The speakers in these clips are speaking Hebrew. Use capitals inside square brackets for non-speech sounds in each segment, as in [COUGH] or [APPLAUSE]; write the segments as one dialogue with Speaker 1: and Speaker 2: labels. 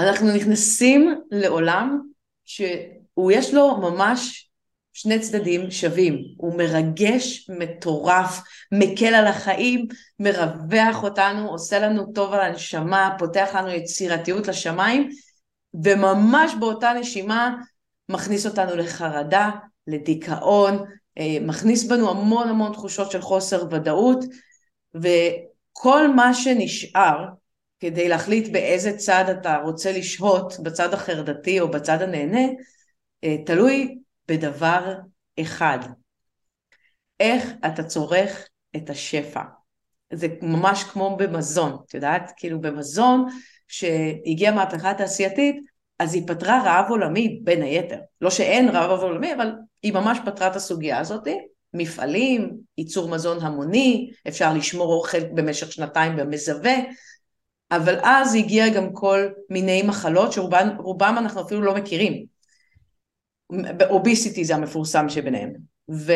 Speaker 1: אנחנו נכנסים לעולם שהוא יש לו ממש שני צדדים שווים, הוא מרגש, מטורף, מקל על החיים, מרווח אותנו, עושה לנו טוב על הנשמה, פותח לנו יצירתיות לשמיים, וממש באותה נשימה מכניס אותנו לחרדה, לדיכאון, אה, מכניס בנו המון המון תחושות של חוסר ודאות, וכל מה שנשאר כדי להחליט באיזה צד אתה רוצה לשהות, בצד החרדתי או בצד הנהנה, אה, תלוי בדבר אחד, איך אתה צורך את השפע. זה ממש כמו במזון, את יודעת? כאילו במזון, שהגיעה מהפכה תעשייתית, אז היא פתרה רעב עולמי בין היתר. לא שאין רעב עולמי, אבל היא ממש פתרה את הסוגיה הזאת. מפעלים, ייצור מזון המוני, אפשר לשמור אוכל במשך שנתיים במזווה, אבל אז הגיע גם כל מיני מחלות שרובם אנחנו אפילו לא מכירים. אוביסיטי זה המפורסם שביניהם. ו,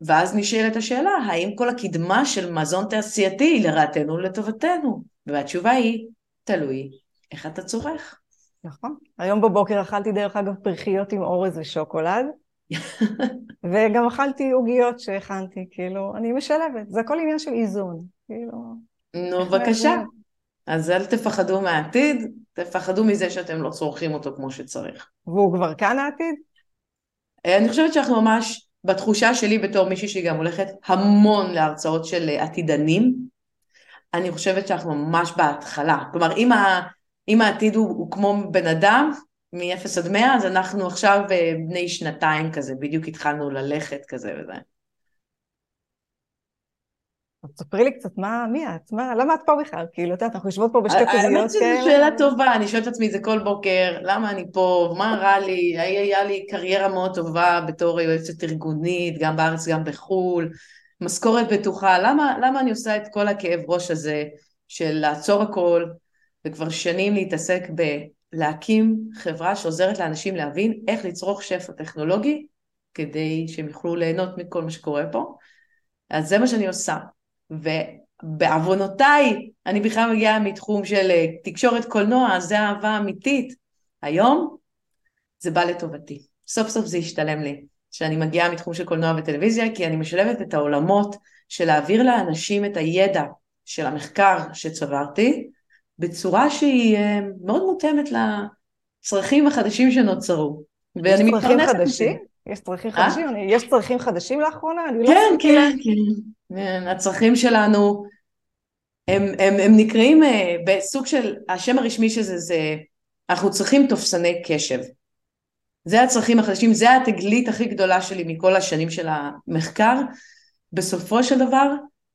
Speaker 1: ואז נשאלת השאלה, האם כל הקדמה של מזון תעשייתי היא לרעתנו ולטובתנו? והתשובה היא, תלוי איך אתה צורך.
Speaker 2: נכון. היום בבוקר אכלתי דרך אגב פרחיות עם אורז ושוקולד, [LAUGHS] וגם אכלתי עוגיות שהכנתי, כאילו, אני משלבת, זה הכל עניין של איזון, כאילו.
Speaker 1: נו, בבקשה. אז אל תפחדו מהעתיד, תפחדו מזה שאתם לא צורכים אותו כמו שצריך.
Speaker 2: והוא כבר כאן העתיד?
Speaker 1: אה, אני חושבת שאנחנו ממש, בתחושה שלי בתור מישהי שהיא גם הולכת המון להרצאות של עתידנים, אני חושבת שאנחנו ממש בהתחלה. כלומר, אם, ה, אם העתיד הוא, הוא כמו בן אדם, מ-0 עד 100, אז אנחנו עכשיו אה, בני שנתיים כזה, בדיוק התחלנו ללכת כזה וזה.
Speaker 2: תספרי לי קצת, מה, מי את? מה, למה את פה בכלל? כאילו, את יודעת, אנחנו יושבות פה בשתי קוביות
Speaker 1: כאלה. האמת שזו שאלה טובה, אני שואלת את עצמי את זה כל בוקר, למה אני פה, מה רע לי, היה לי קריירה מאוד טובה בתור יועצת ארגונית, גם בארץ, גם בחו"ל, משכורת בטוחה, למה, למה אני עושה את כל הכאב ראש הזה של לעצור הכל, וכבר שנים להתעסק בלהקים חברה שעוזרת לאנשים להבין איך לצרוך שפע טכנולוגי, כדי שהם יוכלו ליהנות מכל מה שקורה פה. אז זה מה שאני עושה. ובעוונותיי, אני בכלל מגיעה מתחום של אה, תקשורת קולנוע, זה אהבה אמיתית. היום זה בא לטובתי. סוף סוף זה השתלם לי, שאני מגיעה מתחום של קולנוע וטלוויזיה, כי אני משלבת את העולמות של להעביר לאנשים את הידע של המחקר שצברתי, בצורה שהיא אה, מאוד מותאמת לצרכים החדשים שנוצרו.
Speaker 2: ואני מתפרנסת מזה. יש צרכים אה? חדשים? יש צרכים חדשים לאחרונה?
Speaker 1: לא כן, כן, כן. הצרכים שלנו, הם, הם, הם נקראים אה, בסוג של, השם הרשמי של זה זה, אנחנו צריכים תופסני קשב. זה הצרכים החדשים, זה התגלית הכי גדולה שלי מכל השנים של המחקר. בסופו של דבר,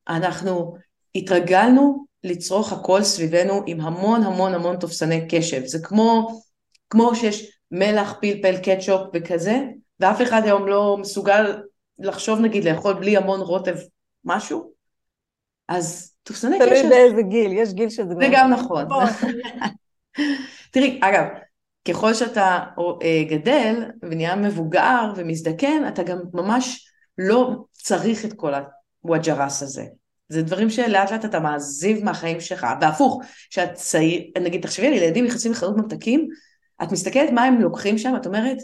Speaker 1: אנחנו התרגלנו לצרוך הכל סביבנו עם המון המון המון תופסני קשב. זה כמו, כמו שיש מלח, פלפל, קטשופ וכזה, ואף אחד היום לא מסוגל לחשוב נגיד לאכול בלי המון רוטב משהו, אז תופסני קשב...
Speaker 2: תלוי באיזה גיל, יש גיל שזה...
Speaker 1: זה גם נכון. [LAUGHS] תראי, אגב, ככל שאתה אה, גדל ונהיה מבוגר ומזדקן, אתה גם ממש לא צריך את כל הוואג'רס הזה. זה דברים שלאט לאט אתה מעזיב מהחיים שלך, והפוך, כשאת צעיר, נגיד תחשבי על ילדים נכנסים לחנות ממתקים, את מסתכלת מה הם לוקחים שם, את אומרת,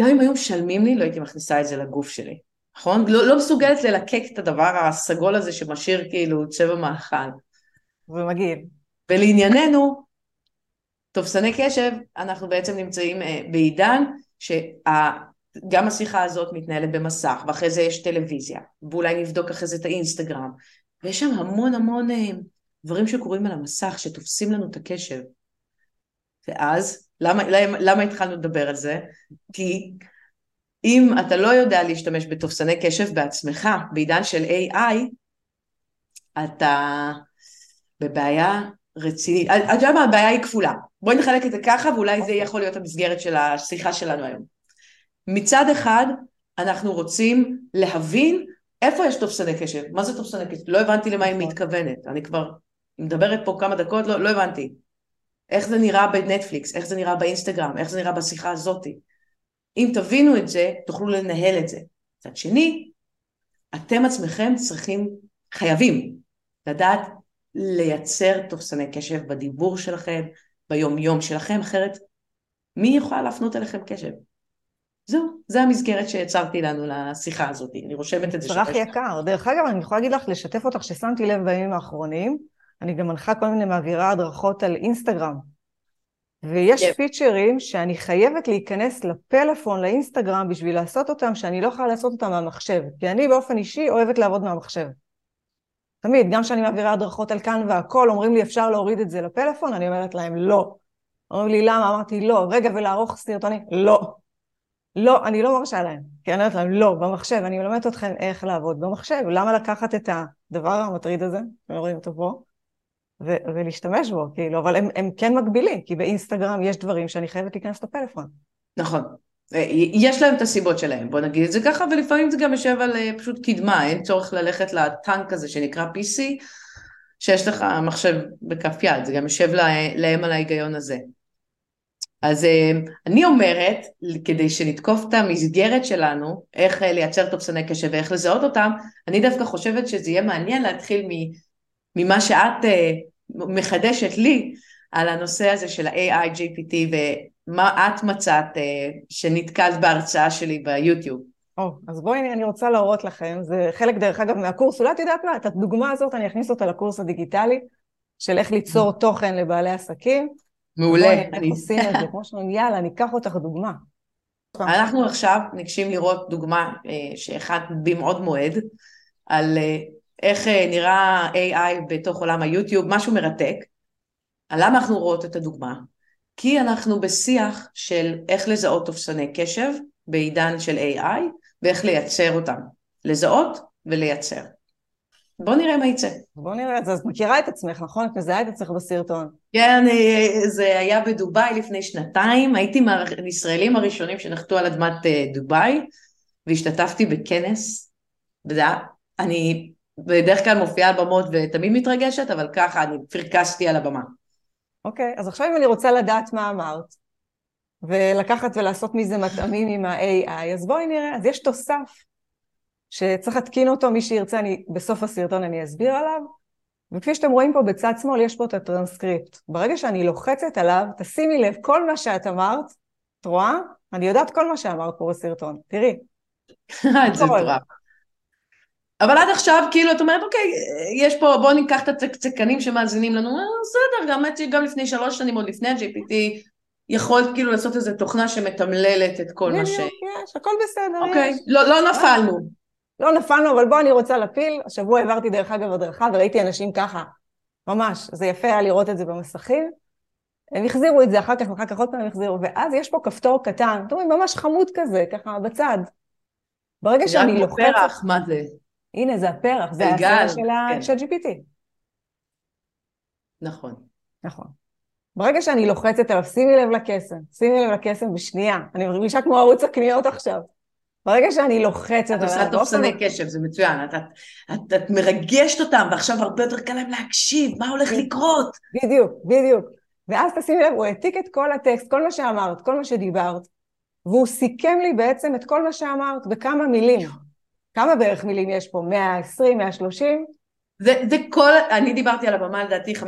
Speaker 1: גם אם היו משלמים לי, לא הייתי מכניסה את זה לגוף שלי, נכון? לא, לא מסוגלת ללקק את הדבר הסגול הזה שמשאיר כאילו צבע מאכל.
Speaker 2: ומגעיל.
Speaker 1: ולענייננו, תופסני קשב, אנחנו בעצם נמצאים אה, בעידן שגם השיחה הזאת מתנהלת במסך, ואחרי זה יש טלוויזיה, ואולי נבדוק אחרי זה את האינסטגרם, ויש שם המון המון אה, דברים שקורים על המסך שתופסים לנו את הקשב. ואז למה, למה, למה התחלנו לדבר על זה? כי אם אתה לא יודע להשתמש בתופסני קשב בעצמך, בעידן של AI, אתה בבעיה רצינית. אתה יודע מה, הבעיה היא כפולה. בואי נחלק את זה ככה, ואולי זה יכול להיות המסגרת של השיחה שלנו היום. מצד אחד, אנחנו רוצים להבין איפה יש תופסני קשב. מה זה תופסני קשב? לא הבנתי למה היא נכון. מתכוונת. אני כבר מדברת פה כמה דקות, לא, לא הבנתי. איך זה נראה בנטפליקס, איך זה נראה באינסטגרם, איך זה נראה בשיחה הזאתי. אם תבינו את זה, תוכלו לנהל את זה. מצד שני, אתם עצמכם צריכים, חייבים, לדעת לייצר תופסני קשב בדיבור שלכם, ביום-יום שלכם, אחרת מי יכולה להפנות אליכם קשב? זהו, זה המסגרת שהצרתי לנו לשיחה הזאת, אני רושמת את זה.
Speaker 2: צרך יקר. דרך אגב, אני יכולה להגיד לך, לשתף אותך ששמתי לב בימים האחרונים, אני גם מנחה כל מיני מעבירה הדרכות על אינסטגרם. ויש yep. פיצ'רים שאני חייבת להיכנס לפלאפון, לאינסטגרם, בשביל לעשות אותם, שאני לא יכולה לעשות אותם מהמחשב. כי אני באופן אישי אוהבת לעבוד מהמחשב. תמיד, גם כשאני מעבירה הדרכות על כאן והכל, אומרים לי אפשר להוריד את זה לפלאפון, אני אומרת להם לא. אומרים לי למה? אמרתי לא. רגע, ולערוך סרטונים? לא. לא, אני לא מרשה להם. כי אני אומרת להם לא, במחשב, אני מלמדת אתכם איך לעבוד במחשב. למה לקחת את הדבר המטריד הזה, רואים אותו פה, ו- ולהשתמש בו, כאילו, אבל הם, הם כן מגבילים, כי באינסטגרם יש דברים שאני חייבת להיכנס לפלאפון.
Speaker 1: נכון. אה, יש להם את הסיבות שלהם, בוא נגיד את זה ככה, ולפעמים זה גם יושב על אה, פשוט קדמה, אין צורך ללכת לטנק הזה שנקרא PC, שיש לך מחשב בכף יד, זה גם יושב להם על ההיגיון הזה. אז אה, אני אומרת, כדי שנתקוף את המסגרת שלנו, איך לייצר תופסני קשב ואיך לזהות אותם, אני דווקא חושבת שזה יהיה מעניין להתחיל ממה שאת מחדשת לי על הנושא הזה של ה-AI, GPT מה את מצאת אה, שנתקלת בהרצאה שלי ביוטיוב?
Speaker 2: או, oh, אז בואי, אני רוצה להראות לכם, זה חלק דרך אגב מהקורס, אולי את יודעת מה, את הדוגמה הזאת אני אכניס אותה לקורס הדיגיטלי, של איך ליצור תוכן לבעלי עסקים.
Speaker 1: מעולה. בואי,
Speaker 2: איך עושים את זה, כמו שאומרים, יאללה, אני אקח אותך דוגמה.
Speaker 1: אנחנו עכשיו ניגשים לראות דוגמה אה, שאחד במעוד מועד, על איך נראה AI בתוך עולם היוטיוב, משהו מרתק. למה אנחנו רואות את הדוגמה? כי אנחנו בשיח של איך לזהות תופסני קשב בעידן של AI ואיך לייצר אותם. לזהות ולייצר. בוא נראה מה יצא.
Speaker 2: בוא נראה את זה. אז מכירה את עצמך, נכון? את מזהה את עצמך בסרטון.
Speaker 1: כן, זה היה בדובאי לפני שנתיים. הייתי מהישראלים הראשונים שנחתו על אדמת אה, דובאי, והשתתפתי בכנס. אני בדרך כלל מופיעה על במות ותמיד מתרגשת, אבל ככה אני פרקסתי על הבמה.
Speaker 2: אוקיי, אז עכשיו אם אני רוצה לדעת מה אמרת, ולקחת ולעשות מזה מטעמים עם ה-AI, אז בואי נראה, אז יש תוסף שצריך להתקין אותו, מי שירצה, אני, בסוף הסרטון אני אסביר עליו, וכפי שאתם רואים פה בצד שמאל, יש פה את הטרנסקריפט. ברגע שאני לוחצת עליו, תשימי לב, כל מה שאת אמרת, את רואה? אני יודעת כל מה שאמרת פה בסרטון, תראי. [LAUGHS]
Speaker 1: זה מטורף. אבל עד עכשיו כאילו את אומרת אוקיי יש פה בואו ניקח את הצקצקנים שמאזינים לנו. אה, בסדר גם, גם לפני שלוש שנים עוד לפני ה-GPT יכולת כאילו לעשות איזה תוכנה שמתמללת את כל מה ש...
Speaker 2: יש הכל בסדר
Speaker 1: אוקיי יש. לא, לא נפלנו.
Speaker 2: לא נפלנו אבל בוא אני רוצה להפיל. השבוע העברתי דרך אגב הדרכה וראיתי אנשים ככה ממש. זה יפה היה לראות את זה במסכים. הם החזירו את זה אחר כך ואחר כך עוד פעם הם החזירו ואז יש פה כפתור קטן. אתם רואים ממש חמוד כזה ככה בצד. ברגע שאני לוחצת...
Speaker 1: מה זה?
Speaker 2: הנה, זה הפרח, זה הסרט של כן. ה-GPT.
Speaker 1: נכון.
Speaker 2: נכון. ברגע שאני לוחצת עליו, שימי לב לקסם, שימי לב לקסם בשנייה, אני מרגישה כמו ערוץ הקניות עכשיו. ברגע שאני לוחצת.
Speaker 1: את עושה תופסני קשב, זה מצוין, את, את, את, את מרגשת אותם, ועכשיו הרבה יותר קל להם להקשיב, מה הולך לקרות?
Speaker 2: בדיוק, בדיוק. ואז תשימי לב, הוא העתיק את כל הטקסט, כל מה שאמרת, כל מה שדיברת, והוא סיכם לי בעצם את כל מה שאמרת בכמה מילים. כמה בערך מילים יש פה? 120, 130?
Speaker 1: זה, זה כל, אני דיברתי על הבמה לדעתי 15-16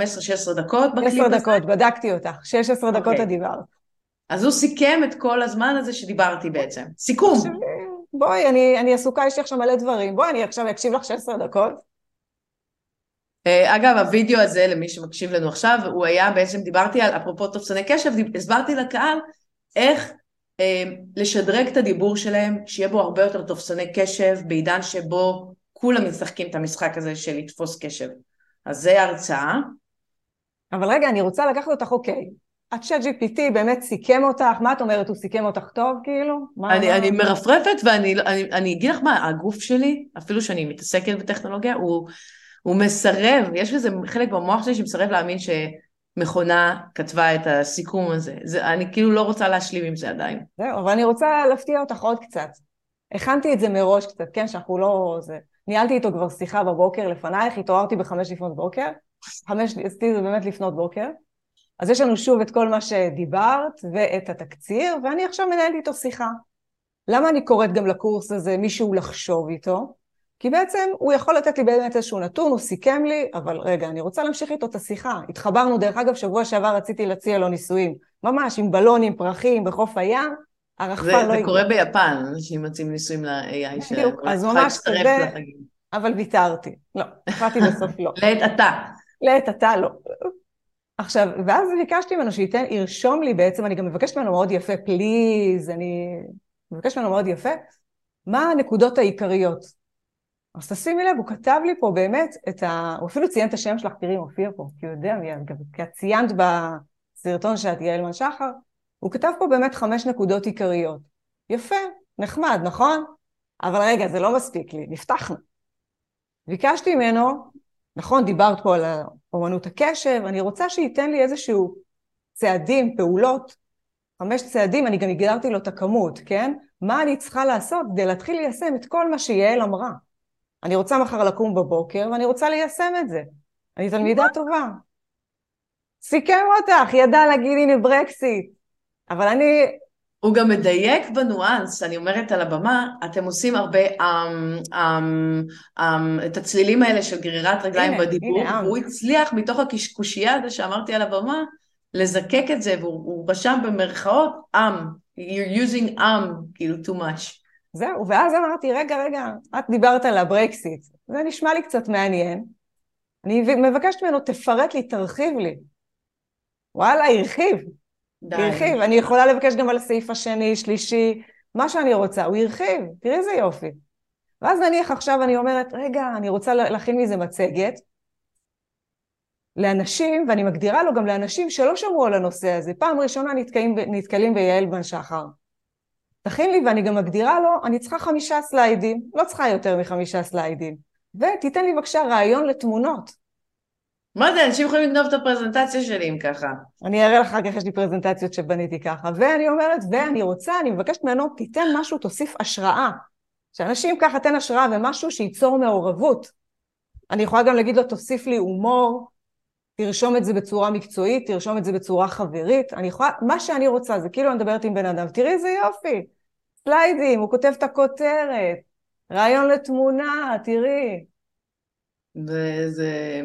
Speaker 1: דקות
Speaker 2: בקליפ הזה. 10 דקות, בדקתי אותך, 16 דקות אוקיי. את דיברת.
Speaker 1: אז הוא סיכם את כל הזמן הזה שדיברתי בעצם. סיכום. עכשיו,
Speaker 2: בואי, אני, אני עסוקה, יש לי עכשיו מלא דברים. בואי, אני עכשיו אקשיב לך 16 דקות.
Speaker 1: אה, אגב, הווידאו הזה, למי שמקשיב לנו עכשיו, הוא היה בעצם, דיברתי על, אפרופו תופסני קשב, הסברתי לקהל איך לשדרג את הדיבור שלהם, שיהיה בו הרבה יותר תופסני קשב, בעידן שבו כולם משחקים את המשחק הזה של לתפוס קשב. אז זה הרצאה.
Speaker 2: אבל רגע, אני רוצה לקחת אותך, אוקיי. הצ'אט GPT באמת סיכם אותך, מה את אומרת, הוא סיכם אותך טוב כאילו? מה,
Speaker 1: אני, מה... אני מרפרפת ואני אני, אני אגיד לך מה, הגוף שלי, אפילו שאני מתעסקת בטכנולוגיה, הוא, הוא מסרב, יש איזה חלק במוח שלי שמסרב להאמין ש... מכונה כתבה את הסיכום הזה. זה, אני כאילו לא רוצה להשלים עם זה עדיין.
Speaker 2: זהו, אבל אני רוצה להפתיע אותך עוד קצת. הכנתי את זה מראש קצת, כן, שאנחנו לא... זה... ניהלתי איתו כבר שיחה בבוקר לפנייך, התעוררתי בחמש לפנות בוקר. חמש, עשיתי זה באמת לפנות בוקר. אז יש לנו שוב את כל מה שדיברת ואת התקציר, ואני עכשיו מנהלת איתו שיחה. למה אני קוראת גם לקורס הזה מישהו לחשוב איתו? כי בעצם הוא יכול לתת לי באמת איזשהו נתון, הוא סיכם לי, אבל רגע, אני רוצה להמשיך איתו את השיחה. התחברנו, דרך אגב, שבוע שעבר רציתי להציע לו נישואים. ממש, עם בלונים, פרחים, בחוף הים, הרחפן לא...
Speaker 1: זה קורה ביפן, אנשים מציעים נישואים ל-AI שלהם.
Speaker 2: בדיוק, אז ממש כזה, אבל ויתרתי. לא, החלטתי בסוף לא. [LAUGHS]
Speaker 1: לעת עתה.
Speaker 2: לעת עתה לא. עכשיו, ואז ביקשתי ממנו שייתן, ירשום לי בעצם, אני גם מבקשת ממנו מאוד יפה, פליז, אני מבקשת ממנו מאוד יפה, מה הנקודות העיקריות. אז תשימי לב, הוא כתב לי פה באמת את ה... הוא אפילו ציין את השם שלך, תראי, מופיע פה, כי הוא יודע מי את, כי את ציינת בסרטון שאת יעלמן שחר, הוא כתב פה באמת חמש נקודות עיקריות. יפה, נחמד, נכון? אבל רגע, זה לא מספיק לי, נפתחנו. ביקשתי ממנו, נכון, דיברת פה על אומנות הקשב, אני רוצה שייתן לי איזשהו צעדים, פעולות, חמש צעדים, אני גם הגדרתי לו את הכמות, כן? מה אני צריכה לעשות כדי להתחיל ליישם את כל מה שיעל אמרה. אני רוצה מחר לקום בבוקר ואני רוצה ליישם את זה. אני תלמידה טובה. סיכם אותך, ידע להגיד הנה ברקסיט. אבל אני...
Speaker 1: הוא גם מדייק בניואנס, אני אומרת על הבמה, אתם עושים הרבה um, um, um, את הצלילים האלה של גרירת רגליים הנה, בדיבור, הנה, והוא הצליח מתוך הקשקושייה הזה שאמרתי על הבמה, לזקק את זה, והוא רשם במרכאות עם, you're using עם, כאילו too much.
Speaker 2: זהו, ואז אמרתי, רגע, רגע, את דיברת על הברקסיט, זה נשמע לי קצת מעניין. אני מבקשת ממנו, תפרט לי, תרחיב לי. וואלה, הרחיב. די. הרחיב. אני יכולה לבקש גם על הסעיף השני, שלישי, מה שאני רוצה. הוא הרחיב, תראי איזה יופי. ואז נניח עכשיו אני אומרת, רגע, אני רוצה להכין מזה מצגת. לאנשים, ואני מגדירה לו גם לאנשים שלא שמעו על הנושא הזה. פעם ראשונה נתקעים, נתקלים ביעל בן שחר. תכין לי ואני גם מגדירה לו, אני צריכה חמישה סליידים, לא צריכה יותר מחמישה סליידים. ותיתן לי בבקשה רעיון לתמונות.
Speaker 1: מה זה, אנשים יכולים לגנוב את הפרזנטציה שלי אם ככה.
Speaker 2: אני אראה לך אחר כך, יש לי פרזנטציות שבניתי ככה. ואני אומרת, ואני רוצה, אני מבקשת ממנו, תיתן משהו, תוסיף השראה. שאנשים ככה, תן השראה ומשהו שייצור מעורבות. אני יכולה גם להגיד לו, תוסיף לי הומור, תרשום את זה בצורה מקצועית, תרשום את זה בצורה חברית. אני יכולה, מה שאני רוצה, זה כאילו אני מדברת עם בן אדם, תראי איזה יופי. סליידים, הוא כותב את הכותרת, רעיון לתמונה, תראי.
Speaker 1: וזה,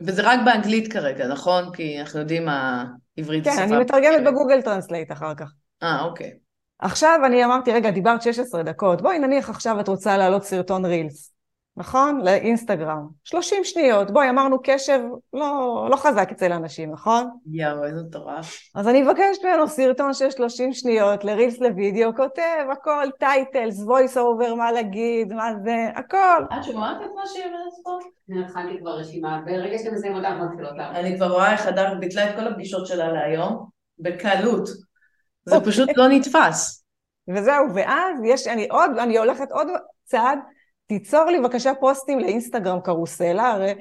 Speaker 1: וזה רק באנגלית כרגע, נכון? כי אנחנו יודעים מה עברית
Speaker 2: כן, השפה. כן, אני מתרגמת ב Google Translate אחר כך.
Speaker 1: אה, אוקיי.
Speaker 2: עכשיו אני אמרתי, רגע, דיברת 16 דקות, בואי נניח עכשיו את רוצה להעלות סרטון reels. נכון? לאינסטגרם. 30 שניות. בואי, אמרנו קשב לא, לא חזק אצל אנשים, נכון?
Speaker 1: יואו, איזה מטורף.
Speaker 2: אז אני מבקשת ממנו סרטון של 30 שניות ל reels לוידאו, כותב הכל, titles, voice over, מה להגיד, מה זה, הכל.
Speaker 1: את שומעת את מה שהיא אומרת פה?
Speaker 3: אני התחלתי כבר רשימה, ברגע שאתם מסיימים אותה, אנחנו מתחילות לעבוד.
Speaker 1: אני כבר רואה איך הדר ביטלה את כל הפגישות שלה להיום, בקלות. זה פשוט לא נתפס.
Speaker 2: וזהו, ואז יש, אני עוד, אני הולכת עוד צעד, תיצור לי בבקשה פוסטים לאינסטגרם קרוסלה, הרי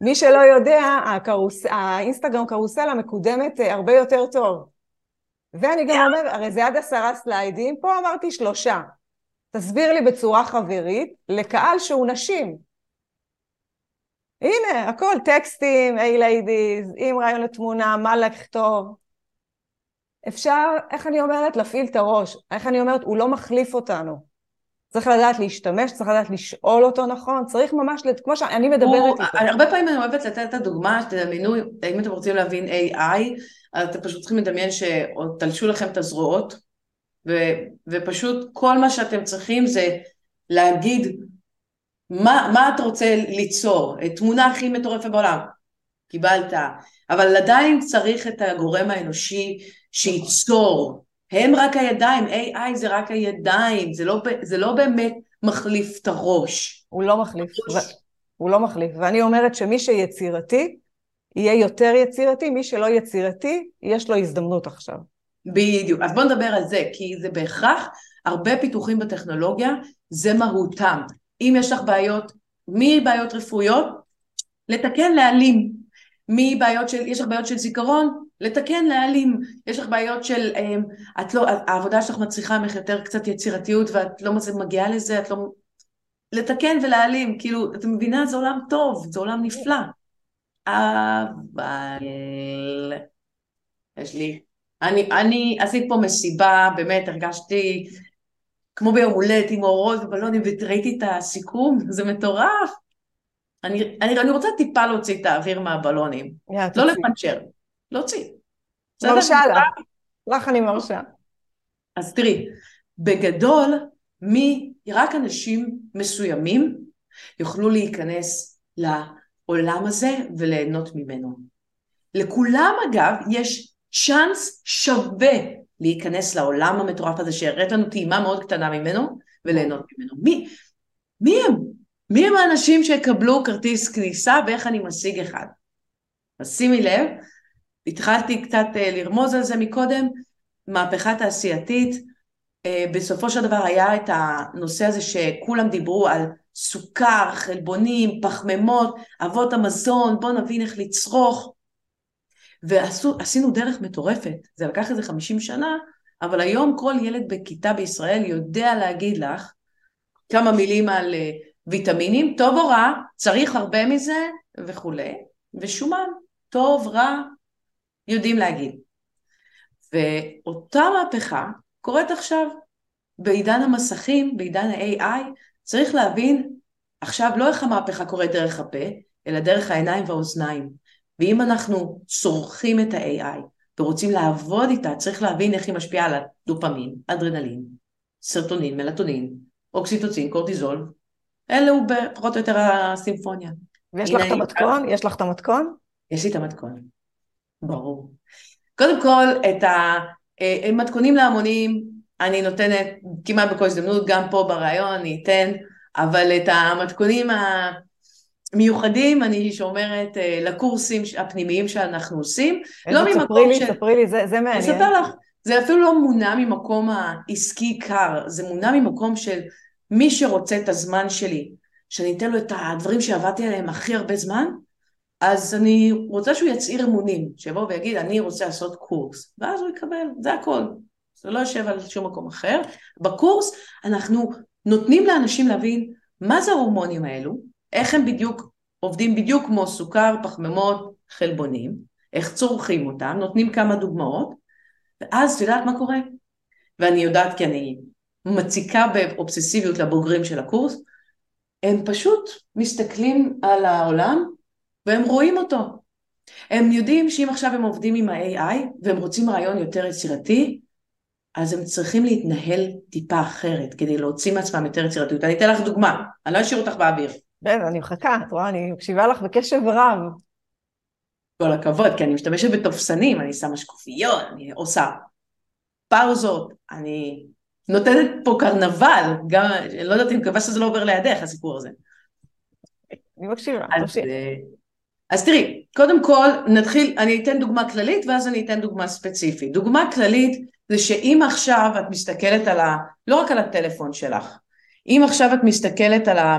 Speaker 2: מי שלא יודע, הקרוס... האינסטגרם קרוסלה מקודמת אה, הרבה יותר טוב. ואני גם אומר, הרי זה עד עשרה סליידים, פה אמרתי שלושה. תסביר לי בצורה חברית לקהל שהוא נשים. הנה, הכל טקסטים, hi ladies, עם רעיון לתמונה, מה לכתוב. אפשר, איך אני אומרת, להפעיל את הראש. איך אני אומרת, הוא לא מחליף אותנו. צריך לדעת להשתמש, צריך לדעת לשאול אותו נכון, צריך ממש, כמו שאני מדברת איתו.
Speaker 1: הרבה פעמים אני אוהבת לתת את הדוגמה, שתדמיינו, אם אתם רוצים להבין AI, אז אתם פשוט צריכים לדמיין שתלשו לכם את הזרועות, ו, ופשוט כל מה שאתם צריכים זה להגיד מה, מה אתה רוצה ליצור, תמונה הכי מטורפת בעולם, קיבלת, אבל עדיין צריך את הגורם האנושי שייצור, הם רק הידיים, AI זה רק הידיים, זה לא, זה לא באמת מחליף את הראש.
Speaker 2: הוא לא מחליף, ו... הוא לא מחליף, ואני אומרת שמי שיצירתי, יהיה יותר יצירתי, מי שלא יצירתי, יש לו הזדמנות עכשיו.
Speaker 1: בדיוק, אז בוא נדבר על זה, כי זה בהכרח, הרבה פיתוחים בטכנולוגיה, זה מהותם. אם יש לך בעיות, מבעיות רפואיות, לתקן, להעלים. מבעיות של, יש לך בעיות של זיכרון, לתקן, להעלים. יש לך בעיות של, אמ, את לא, העבודה שלך מצריכה ממך יותר קצת יצירתיות ואת לא מגיעה לזה, את לא... לתקן ולהעלים, כאילו, את מבינה? זה עולם טוב, זה עולם נפלא. אבל... יש לי... אני, אני עשית פה מסיבה, באמת הרגשתי כמו ביום הולדת עם אורות ובלונים, וראיתי את הסיכום, זה מטורף. אני, אני, אני רוצה טיפה להוציא את האוויר מהבלונים,
Speaker 2: יאללה,
Speaker 1: לא. לפנצ'ר, להוציא.
Speaker 2: מרשה לך. לך אני מרשה.
Speaker 1: אז תראי, בגדול, מי, רק אנשים מסוימים יוכלו להיכנס לעולם הזה וליהנות ממנו. לכולם אגב יש צ'אנס שווה להיכנס לעולם המטורף הזה שהראית לנו טעימה מאוד קטנה ממנו וליהנות ממנו. מי, מי הם? מי הם האנשים שיקבלו כרטיס כניסה ואיך אני משיג אחד? אז שימי לב, התחלתי קצת אה, לרמוז על זה מקודם, מהפכה תעשייתית, אה, בסופו של דבר היה את הנושא הזה שכולם דיברו על סוכר, חלבונים, פחמימות, אבות המזון, בואו נבין איך לצרוך. ועשינו דרך מטורפת, זה לקח איזה 50 שנה, אבל היום כל ילד בכיתה בישראל יודע להגיד לך כמה מילים על אה, ויטמינים, טוב או רע, צריך הרבה מזה וכולי, ושומן, טוב, רע, יודעים להגיד. ואותה מהפכה קורית עכשיו. בעידן המסכים, בעידן ה-AI, צריך להבין עכשיו לא איך המהפכה קורית דרך הפה, אלא דרך העיניים והאוזניים. ואם אנחנו צורכים את ה-AI ורוצים לעבוד איתה, צריך להבין איך היא משפיעה על הדופמין, אדרנלין, סרטונין, מלטונין, אוקסיטוצין, קורטיזול. אלו פחות או יותר הסימפוניה.
Speaker 2: ויש לך את המתכון? יש לך את המתכון?
Speaker 1: יש לי את המתכון, ברור. קודם כל, את המתכונים להמונים אני נותנת כמעט בכל הזדמנות, גם פה בריאיון אני אתן, אבל את המתכונים המיוחדים אני שומרת אה, לקורסים הפנימיים שאנחנו עושים.
Speaker 2: לא ממקום לי, של... ספרי לי, זה, זה מעניין. אני אספר
Speaker 1: לך, זה אפילו לא מונע ממקום העסקי קר, זה מונע ממקום של מי שרוצה את הזמן שלי, שאני אתן לו את הדברים שעבדתי עליהם הכי הרבה זמן, אז אני רוצה שהוא יצהיר אמונים, שיבוא ויגיד, אני רוצה לעשות קורס, ואז הוא יקבל, זה הכל. זה לא יושב על שום מקום אחר. בקורס אנחנו נותנים לאנשים להבין מה זה ההורמונים האלו, איך הם בדיוק עובדים בדיוק כמו סוכר, פחמימות, חלבונים, איך צורכים אותם, נותנים כמה דוגמאות, ואז את יודעת מה קורה? ואני יודעת כי אני מציקה באובססיביות לבוגרים של הקורס, הם פשוט מסתכלים על העולם והם רואים אותו. הם יודעים שאם עכשיו הם עובדים עם ה-AI והם רוצים רעיון יותר יצירתי, אז הם צריכים להתנהל טיפה אחרת כדי להוציא מעצמם יותר יצירתיות. אני אתן לך דוגמה, אני לא אשאיר אותך באוויר.
Speaker 2: כן, אני מחכה, את רואה, אני מקשיבה לך בקשב רב.
Speaker 1: כל הכבוד, כי אני משתמשת בתופסנים, אני שמה שקופיות, אני עושה פאוזות, אני נותנת פה קרנבל, גם, אני לא יודעת אם מקווה שזה לא עובר לידך, הסיפור הזה.
Speaker 2: אני מקשיבה,
Speaker 1: תמשיך. אז תראי, קודם כל נתחיל, אני אתן דוגמה כללית ואז אני אתן דוגמה ספציפית. דוגמה כללית זה שאם עכשיו את מסתכלת על ה... לא רק על הטלפון שלך, אם עכשיו את מסתכלת על, ה,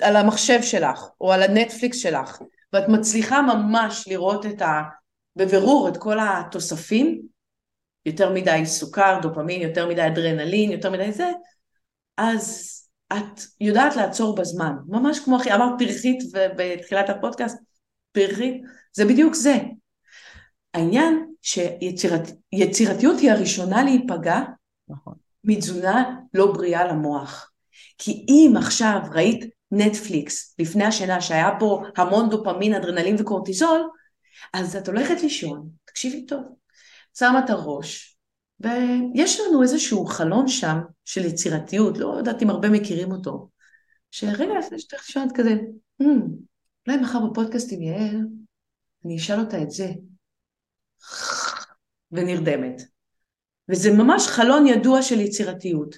Speaker 1: על המחשב שלך או על הנטפליקס שלך ואת מצליחה ממש לראות את ה... בבירור את כל התוספים, יותר מדי סוכר, דופמין, יותר מדי אדרנלין, יותר מדי זה, אז את יודעת לעצור בזמן, ממש כמו אחי, אמרת פרחית בתחילת הפודקאסט, פרחית, זה בדיוק זה. העניין שיצירתיות היא הראשונה להיפגע נכון. מתזונה לא בריאה למוח. כי אם עכשיו ראית נטפליקס לפני השינה שהיה בו המון דופמין, אדרנלין וקורטיזול, אז את הולכת לישון, תקשיבי טוב, שמה את הראש, ויש לנו איזשהו חלון שם של יצירתיות, לא יודעת אם הרבה מכירים אותו, שרגע לפני שאתה את כזה, hmm, אולי מחר בפודקאסט עם יעל, אני אשאל אותה את זה. ונרדמת. וזה ממש חלון ידוע של יצירתיות.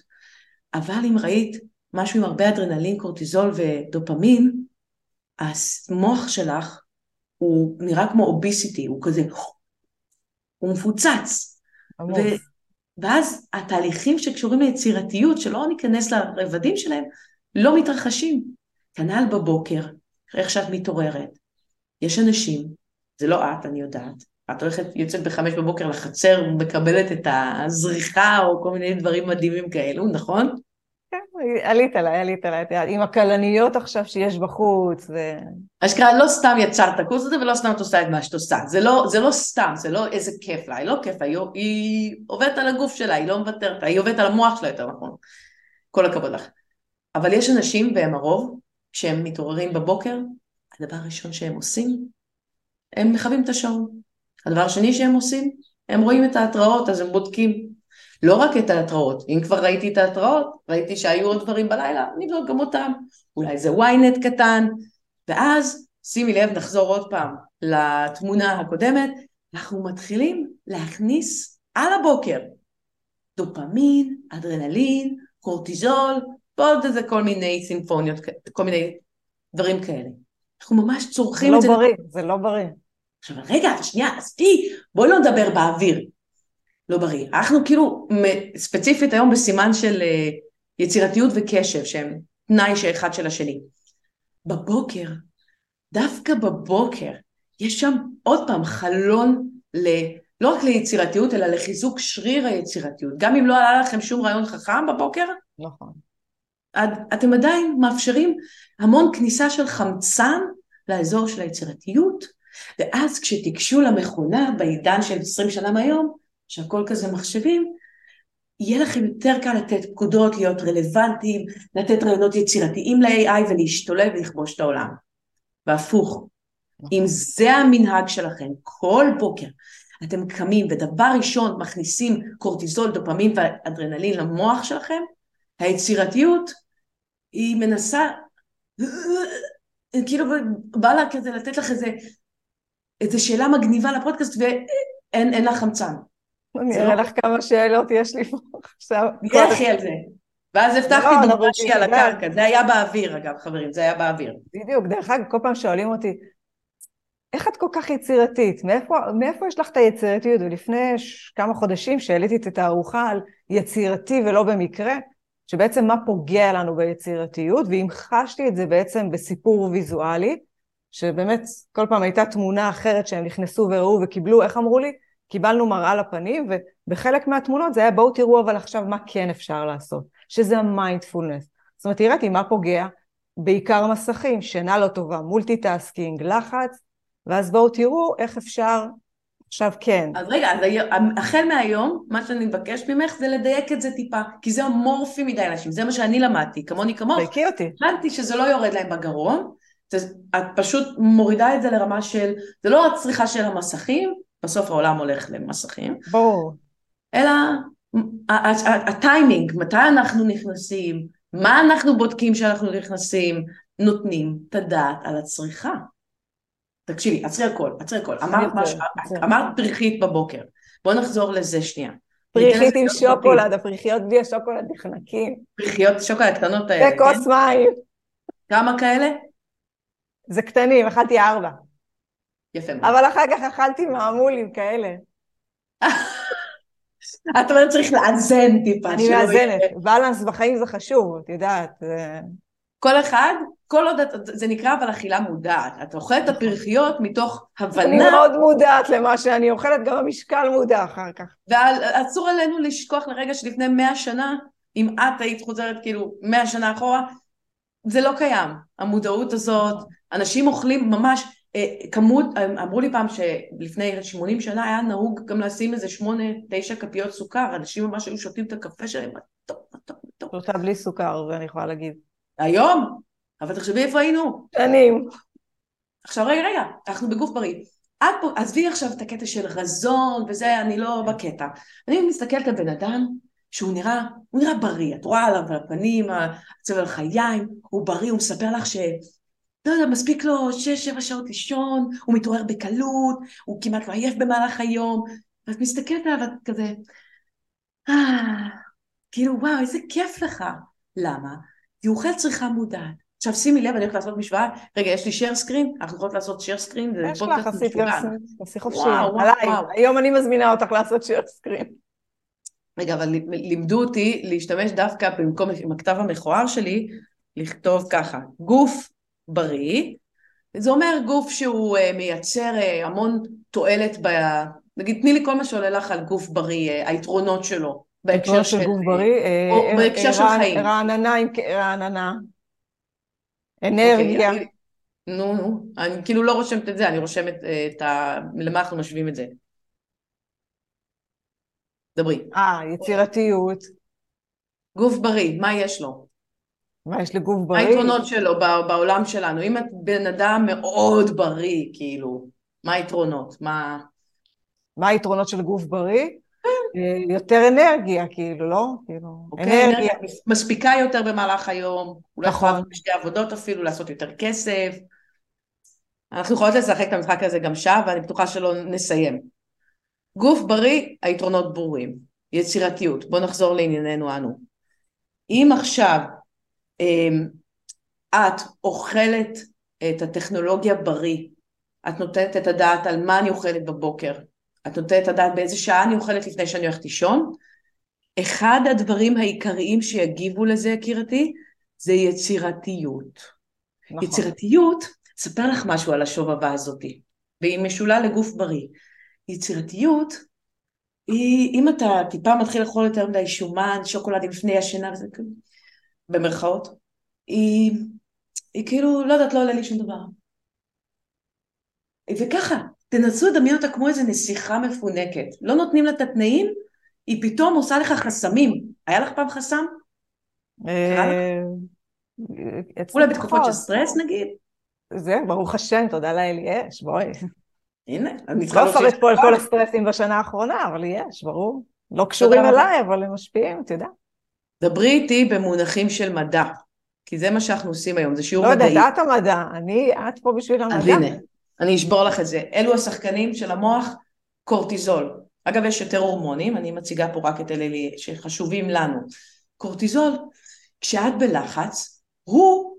Speaker 1: אבל אם ראית משהו עם הרבה אדרנלין, קורטיזול ודופמין, המוח שלך הוא נראה כמו אוביסיטי, הוא כזה, הוא מפוצץ. ו... ואז התהליכים שקשורים ליצירתיות, שלא ניכנס לרבדים שלהם, לא מתרחשים. כנ"ל בבוקר, איך שאת מתעוררת. יש אנשים, זה לא את, אני יודעת, את הולכת, יוצאת בחמש בבוקר לחצר, מקבלת את הזריחה או כל מיני דברים מדהימים כאלו, נכון?
Speaker 2: כן, עלית עליי, עלית עליי, עם הכלניות עכשיו שיש בחוץ. ו...
Speaker 1: אשכרה לא סתם יצרת את הקורס הזה ולא סתם את עושה את מה שאת עושה. זה לא, זה לא סתם, זה לא איזה כיף לה, היא לא כיף לה, היא, היא עובדת על הגוף שלה, היא לא מוותרת, היא עובדת על המוח שלה יותר נכון. כל הכבוד לך. אבל יש אנשים, והם הרוב, כשהם מתעוררים בבוקר, הדבר הראשון שהם עושים, הם מכבים את השעון. הדבר השני שהם עושים, הם רואים את ההתראות, אז הם בודקים. לא רק את ההתראות, אם כבר ראיתי את ההתראות, ראיתי שהיו עוד דברים בלילה, נבדוק גם אותם. אולי זה ynet קטן, ואז, שימי לב, נחזור עוד פעם לתמונה הקודמת, אנחנו מתחילים להכניס על הבוקר דופמין, אדרנלין, קורטיזול, ועוד איזה כל מיני סימפוניות, כל מיני דברים כאלה. אנחנו ממש צורכים
Speaker 2: לא
Speaker 1: את זה.
Speaker 2: זה לא בריא, זה לא בריא.
Speaker 1: עכשיו רגע, שנייה, עזבי, בואי לא נדבר באוויר. לא בריא. אנחנו כאילו ספציפית היום בסימן של אה, יצירתיות וקשב, שהם תנאי שאחד של השני. בבוקר, דווקא בבוקר, יש שם עוד פעם חלון ל... לא רק ליצירתיות, אלא לחיזוק שריר היצירתיות. גם אם לא עלה לכם שום רעיון חכם בבוקר,
Speaker 2: נכון.
Speaker 1: אתם עדיין מאפשרים המון כניסה של חמצן לאזור של היצירתיות, ואז כשתיגשו למכונה בעידן של 20 שנה מהיום, שהכל כזה מחשבים, יהיה לכם יותר קל לתת פקודות, להיות רלוונטיים, לתת רעיונות יצירתיים ל-AI ולהשתולל ולכבוש את העולם. והפוך, אם זה המנהג שלכם, כל בוקר אתם קמים ודבר ראשון מכניסים קורטיזול, דופמין ואדרנלין למוח שלכם, היצירתיות היא מנסה, כאילו בא לה כזה לתת לך איזה, איזה שאלה מגניבה לפודקאסט ואין לה חמצן.
Speaker 2: אני אראה לא- לך כמה שאלות יש לי פה עכשיו.
Speaker 1: לכי על זה. ואז הבטחתי לא, דוגמה שהיא על הקרקע, זה היה באוויר אגב חברים, זה היה באוויר.
Speaker 2: בדיוק, דרך אגב כל פעם שואלים אותי, איך את כל כך יצירתית? מאיפה, מאיפה יש לך את היצירתיות? ולפני כמה חודשים שהעליתי את התערוכה על יצירתי ולא במקרה, שבעצם מה פוגע לנו ביצירתיות, והמחשתי את זה בעצם בסיפור ויזואלי, שבאמת כל פעם הייתה תמונה אחרת שהם נכנסו וראו וקיבלו, איך אמרו לי? קיבלנו מראה לפנים, ובחלק מהתמונות זה היה בואו תראו אבל עכשיו מה כן אפשר לעשות, שזה המיינדפולנס. זאת אומרת, תראיתי מה פוגע? בעיקר מסכים, שינה לא טובה, multitasking, לחץ, ואז בואו תראו איך אפשר עכשיו כן.
Speaker 1: אז רגע, אז החל מהיום, מה שאני מבקש ממך זה לדייק את זה טיפה, כי זה אמורפי מדי אנשים, זה מה שאני למדתי, כמוני כמוך.
Speaker 2: דייקי אותי.
Speaker 1: הבנתי שזה לא יורד להם בגרון, את פשוט מורידה את זה לרמה של, זה לא הצריכה של המסכים, בסוף העולם הולך למסכים.
Speaker 2: ברור.
Speaker 1: אלא הטיימינג, מתי אנחנו נכנסים, מה אנחנו בודקים כשאנחנו נכנסים, נותנים את הדעת על הצריכה. תקשיבי, עצרי הכל, עצרי הכל. אמרת משהו, אמרת פריחית בבוקר. בואו נחזור לזה שנייה.
Speaker 2: פריחית עם שוקולד, הפריחיות בלי השוקולד נחנקים.
Speaker 1: פריחיות שוקולד קטנות האלה.
Speaker 2: וכוס כן? מים.
Speaker 1: כמה כאלה?
Speaker 2: זה קטנים, אכלתי ארבע.
Speaker 1: יפה מאוד.
Speaker 2: אבל אחר כך אכלתי מעמולים כאלה. [LAUGHS]
Speaker 1: את אומרת צריך לאזן טיפה.
Speaker 2: אני מאזנת, בלנס בחיים זה חשוב, את יודעת.
Speaker 1: כל אחד, כל עוד, זה נקרא אבל אכילה מודעת. את אוכלת את. הפרחיות מתוך הבנה.
Speaker 2: אני מאוד מודעת למה שאני אוכלת, גם המשקל מודע אחר כך.
Speaker 1: ואסור עלינו לשכוח לרגע שלפני מאה שנה, אם את היית חוזרת כאילו מאה שנה אחורה, זה לא קיים. המודעות הזאת, אנשים אוכלים ממש, כמות, אמרו לי פעם שלפני 80 שנה היה נהוג גם לשים איזה שמונה, תשע כפיות סוכר, אנשים ממש היו שותים את הקפה שלהם, טוב, טוב, טוב.
Speaker 2: שלושה בלי סוכר, ואני יכולה להגיד.
Speaker 1: היום? אבל תחשבי איפה היינו.
Speaker 2: שנים.
Speaker 1: עכשיו רגע, רגע, אנחנו בגוף בריא. את פה, עזבי עכשיו את הקטע של רזון וזה, אני לא בקטע. אני מסתכלת על בן אדם שהוא נראה, הוא נראה בריא, את רואה עליו על הפנים, הצבע לחיים, הוא בריא, הוא מספר לך ש... לא יודע, מספיק לו שש, שבע שעות לישון, הוא מתעורר בקלות, הוא כמעט לא עייף במהלך היום, ואת מסתכלת עליו ואת כזה, אה, כאילו וואו, איזה כיף לך. למה? כי הוא אוכל צריכה מודעת. עכשיו שימי לב, אני הולכת לעשות משוואה, רגע, יש לי share screen, אנחנו יכולות לעשות share screen,
Speaker 2: זה פודקאסט משוגע. עשי חופשי, עליי, היום אני מזמינה אותך לעשות share screen.
Speaker 1: רגע, אבל לימדו אותי להשתמש דווקא במקום, עם הכתב המכוער שלי, לכתוב ככה, גוף בריא, זה אומר גוף שהוא uh, מייצר uh, המון תועלת, ב... נגיד תני לי כל מה שעולה לך על גוף בריא, uh, היתרונות שלו בהקשר
Speaker 2: של. גוף בריא, אה,
Speaker 1: או
Speaker 2: אה,
Speaker 1: בהקשר של חיים.
Speaker 2: רעננה עם רעננה, אנרגיה.
Speaker 1: אוקיי, אני- נו, נו, אני כאילו לא רושמת את זה, אני רושמת אה, את ה... למה אנחנו משווים את זה. דברי.
Speaker 2: אה, יצירתיות.
Speaker 1: גוף בריא, מה יש לו?
Speaker 2: מה יש לגוף בריא?
Speaker 1: היתרונות שלו בעולם שלנו? אם את בן אדם מאוד בריא, כאילו, מה היתרונות? מה...
Speaker 2: מה היתרונות של גוף בריא? אה, יותר אנרגיה, כאילו, לא? כאילו,
Speaker 1: אוקיי,
Speaker 2: אנרגיה.
Speaker 1: מספיקה יותר במהלך היום, אולי
Speaker 2: נכון.
Speaker 1: יכולה בשתי עבודות אפילו, לעשות יותר כסף. אנחנו יכולות לשחק את המשחק הזה גם שעה, ואני בטוחה שלא נסיים. גוף בריא, היתרונות ברורים. יצירתיות. בואו נחזור לענייננו אנו. אם עכשיו את אוכלת את הטכנולוגיה בריא, את נותנת את הדעת על מה אני אוכלת בבוקר, את נותנת את הדעת באיזה שעה אני אוכלת לפני שאני הולכת לישון, אחד הדברים העיקריים שיגיבו לזה, יקירתי, זה יצירתיות.
Speaker 2: נכון.
Speaker 1: יצירתיות, אספר לך משהו על השובבה הזאתי, והיא משולה לגוף בריא. יצירתיות, היא, אם אתה טיפה מתחיל לאכול יותר מדי שומן, שוקולדים לפני השינה, וזה במרכאות, היא, היא כאילו, לא יודעת, לא עולה לי שום דבר. וככה, תנסו לדמיין אותה כמו איזה נסיכה מפונקת. לא נותנים לה את התנאים, היא פתאום עושה לך חסמים. היה לך פעם חסם?
Speaker 2: אה,
Speaker 1: אולי בתקופות. של סטרס נגיד?
Speaker 2: זה, ברוך השם, תודה לאל, יש, בואי.
Speaker 1: הנה, אני צריכה
Speaker 2: לא
Speaker 1: להוסיף-
Speaker 2: אפרט פה על כל הסטרסים בשנה האחרונה, אבל יש, ברור. לא קשורים. אליי, אבל הם משפיעים, אתה יודע.
Speaker 1: דברי איתי במונחים של מדע, כי זה מה שאנחנו עושים היום, זה שיעור
Speaker 2: לא יודעת,
Speaker 1: מדעי.
Speaker 2: את המדע, אני, את פה בשביל המדע.
Speaker 1: אז הנה, אני אשבור לך את זה. אלו השחקנים של המוח, קורטיזול. אגב, יש יותר הורמונים, אני מציגה פה רק את אלה שחשובים לנו. קורטיזול, כשאת בלחץ, הוא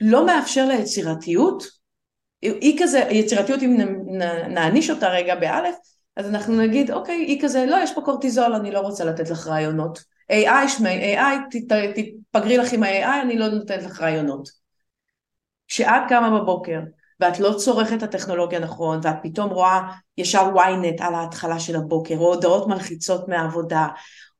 Speaker 1: לא מאפשר ליצירתיות, היא כזה, יצירתיות אם נעניש אותה רגע באלף, אז אנחנו נגיד, אוקיי, היא כזה, לא, יש פה קורטיזול, אני לא רוצה לתת לך רעיונות. AI, שמי, AI, ת- תתפגרי לך עם ה-AI, אני לא נותנת לך רעיונות. כשאת קמה בבוקר, ואת לא צורכת את הטכנולוגיה נכון, ואת פתאום רואה ישר ynet על ההתחלה של הבוקר, או הודעות מלחיצות מהעבודה,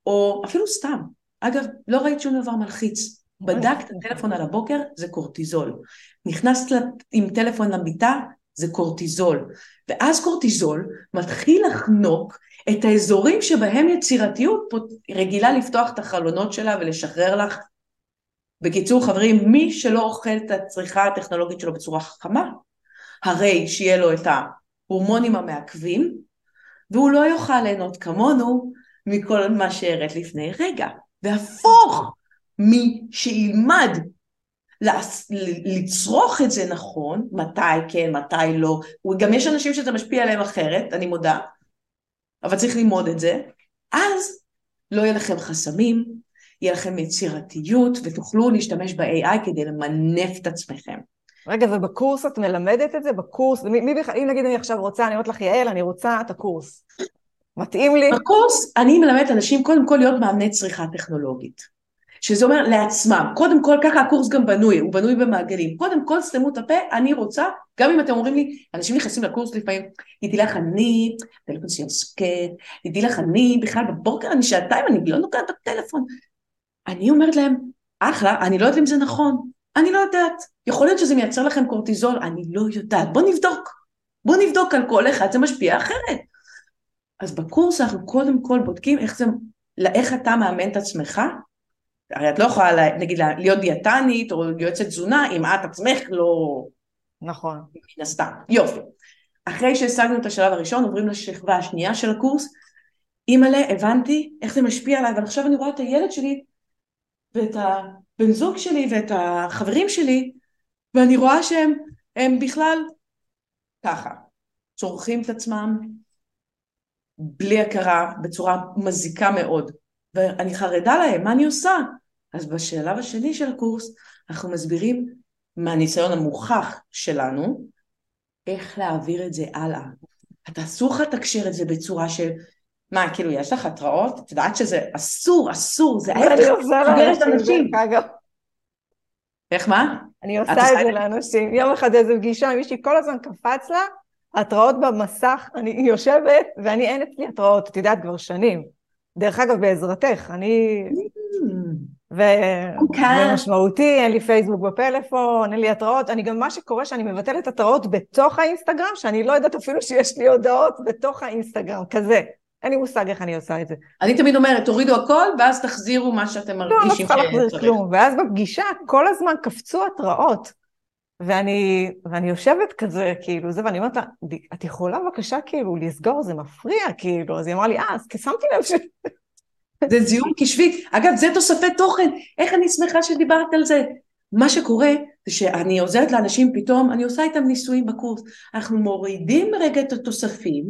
Speaker 1: או אפילו סתם. אגב, לא ראית שום דבר מלחיץ. בדקת את הטלפון על הבוקר, זה קורטיזול. נכנסת עם טלפון למיטה, זה קורטיזול. ואז קורטיזול מתחיל לחנוק את האזורים שבהם יצירתיות רגילה לפתוח את החלונות שלה ולשחרר לך. בקיצור, חברים, מי שלא אוכל את הצריכה הטכנולוגית שלו בצורה חכמה, הרי שיהיה לו את ההורמונים המעכבים, והוא לא יוכל ליהנות כמונו מכל מה שהראית לפני רגע. והפוך, מי שילמד לצרוך את זה נכון, מתי כן, מתי לא, גם יש אנשים שזה משפיע עליהם אחרת, אני מודה, אבל צריך ללמוד את זה, אז לא יהיה לכם חסמים, יהיה לכם יצירתיות ותוכלו להשתמש ב-AI כדי למנף את עצמכם.
Speaker 2: רגע, ובקורס את מלמדת את זה? בקורס? מי, מי בכלל, אם נגיד אני עכשיו רוצה, אני אומרת לך, יעל, אני רוצה את הקורס. מתאים לי?
Speaker 1: בקורס אני מלמדת אנשים קודם כל להיות מאמני צריכה טכנולוגית. שזה אומר לעצמם, קודם כל ככה הקורס גם בנוי, הוא בנוי במעגלים, קודם כל סתמו את הפה, אני רוצה, גם אם אתם אומרים לי, אנשים נכנסים לקורס לפעמים, תדעי לך אני, טלפון שלי שקט, תדעי לך אני, בכלל בבוקר אני שעתיים, אני לא נוגעת בטלפון. אני אומרת להם, אחלה, אני לא יודעת אם זה נכון, אני לא יודעת, יכול להיות שזה מייצר לכם קורטיזול, אני לא יודעת, בוא נבדוק, בוא נבדוק על כל אחד, זה משפיע אחרת. אז בקורס אנחנו קודם כל בודקים איך זה, איך אתה מאמן את עצמך, הרי את לא יכולה, נגיד, להיות דיאטנית או יועצת תזונה אם את עצמך לא...
Speaker 2: נכון.
Speaker 1: מן הסתם. יופי. אחרי שהשגנו את השלב הראשון, עוברים לשכבה השנייה של הקורס. אימא'לה, הבנתי איך זה משפיע עליי, אבל עכשיו אני רואה את הילד שלי ואת הבן זוג שלי ואת החברים שלי, ואני רואה שהם הם בכלל ככה, צורכים את עצמם בלי הכרה, בצורה מזיקה מאוד. ואני חרדה להם, מה אני עושה? אז בשלב השני של הקורס אנחנו מסבירים מהניסיון המוכח שלנו איך להעביר את זה הלאה. אתה אסור לך לתקשר את זה בצורה של מה, כאילו יש לך התראות? את יודעת שזה אסור, אסור, זה
Speaker 2: אני עושה לאנשים.
Speaker 1: איך מה?
Speaker 2: אני עושה את זה לאנשים. יום אחד איזו פגישה, מישהי כל הזמן קפץ לה, התראות במסך, אני יושבת ואני אין אצלי התראות, את יודעת, כבר שנים. דרך אגב, בעזרתך, אני... ו...
Speaker 1: אוקיי.
Speaker 2: ומשמעותי, אין לי פייסבוק בפלאפון, אין לי התראות, אני גם מה שקורה שאני מבטלת התראות בתוך האינסטגרם, שאני לא יודעת אפילו שיש לי הודעות בתוך האינסטגרם, כזה. אין לי מושג איך אני עושה את זה.
Speaker 1: אני תמיד אומרת, תורידו הכל, ואז תחזירו מה שאתם
Speaker 2: לא, לא
Speaker 1: מרגישים
Speaker 2: צריכה להחזיר. כלום. ואז בפגישה כל הזמן קפצו התראות. ואני, ואני יושבת כזה, כאילו, זה, ואני אומרת לה, את יכולה בבקשה כאילו לסגור, זה מפריע, כאילו. אז היא אמרה לי, אה, אז שמתי לב ש...
Speaker 1: זה זיהום קשבי. אגב, זה תוספי תוכן. איך אני שמחה שדיברת על זה. מה שקורה זה שאני עוזרת לאנשים פתאום, אני עושה איתם ניסויים בקורס. אנחנו מורידים רגע את התוספים,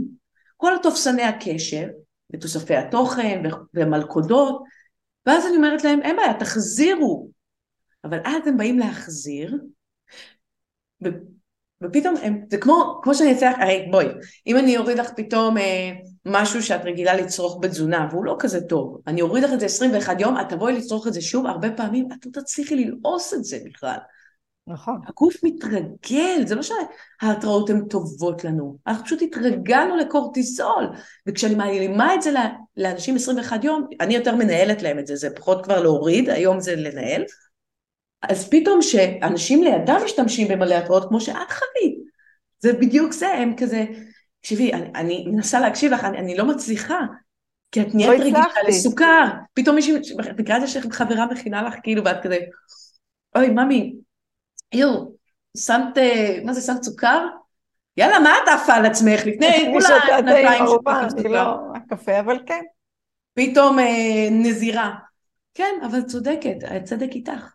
Speaker 1: כל תופסני הקשר, ותוספי התוכן ומלכודות, ואז אני אומרת להם, אין בעיה, תחזירו. אבל אז הם באים להחזיר, ופתאום הם, זה כמו, כמו שאני לך, הרי בואי, אם אני אוריד לך פתאום אה, משהו שאת רגילה לצרוך בתזונה, והוא לא כזה טוב, אני אוריד לך את זה 21 יום, את תבואי לצרוך את זה שוב, הרבה פעמים את לא תצליחי ללעוס את זה בכלל.
Speaker 2: נכון.
Speaker 1: הגוף מתרגל, זה לא שההתראות הן טובות לנו, אנחנו פשוט התרגלנו לקורטיזול, וכשאני מעלימה את זה לאנשים 21 יום, אני יותר מנהלת להם את זה, זה פחות כבר להוריד, היום זה לנהל, אז פתאום שאנשים לידם משתמשים במלא התראות כמו שאת חווית, זה בדיוק זה, הם כזה, תקשיבי, אני, אני מנסה להקשיב לך, אני, אני לא מצליחה, כי את נהיית
Speaker 2: לא
Speaker 1: רגישה. לסוכר, פתאום מישהי, בגלל זה שחברה מכינה לך כאילו, ואת כזה, אוי ממי, יואו, שמת, מה זה, שמת סוכר? יאללה, מה את עפה על עצמך? לפני [LAUGHS] כולה שנתיים שפתחת.
Speaker 2: לא... הקפה, אבל כן.
Speaker 1: פתאום אה, נזירה. כן, אבל צודקת, הצדק איתך.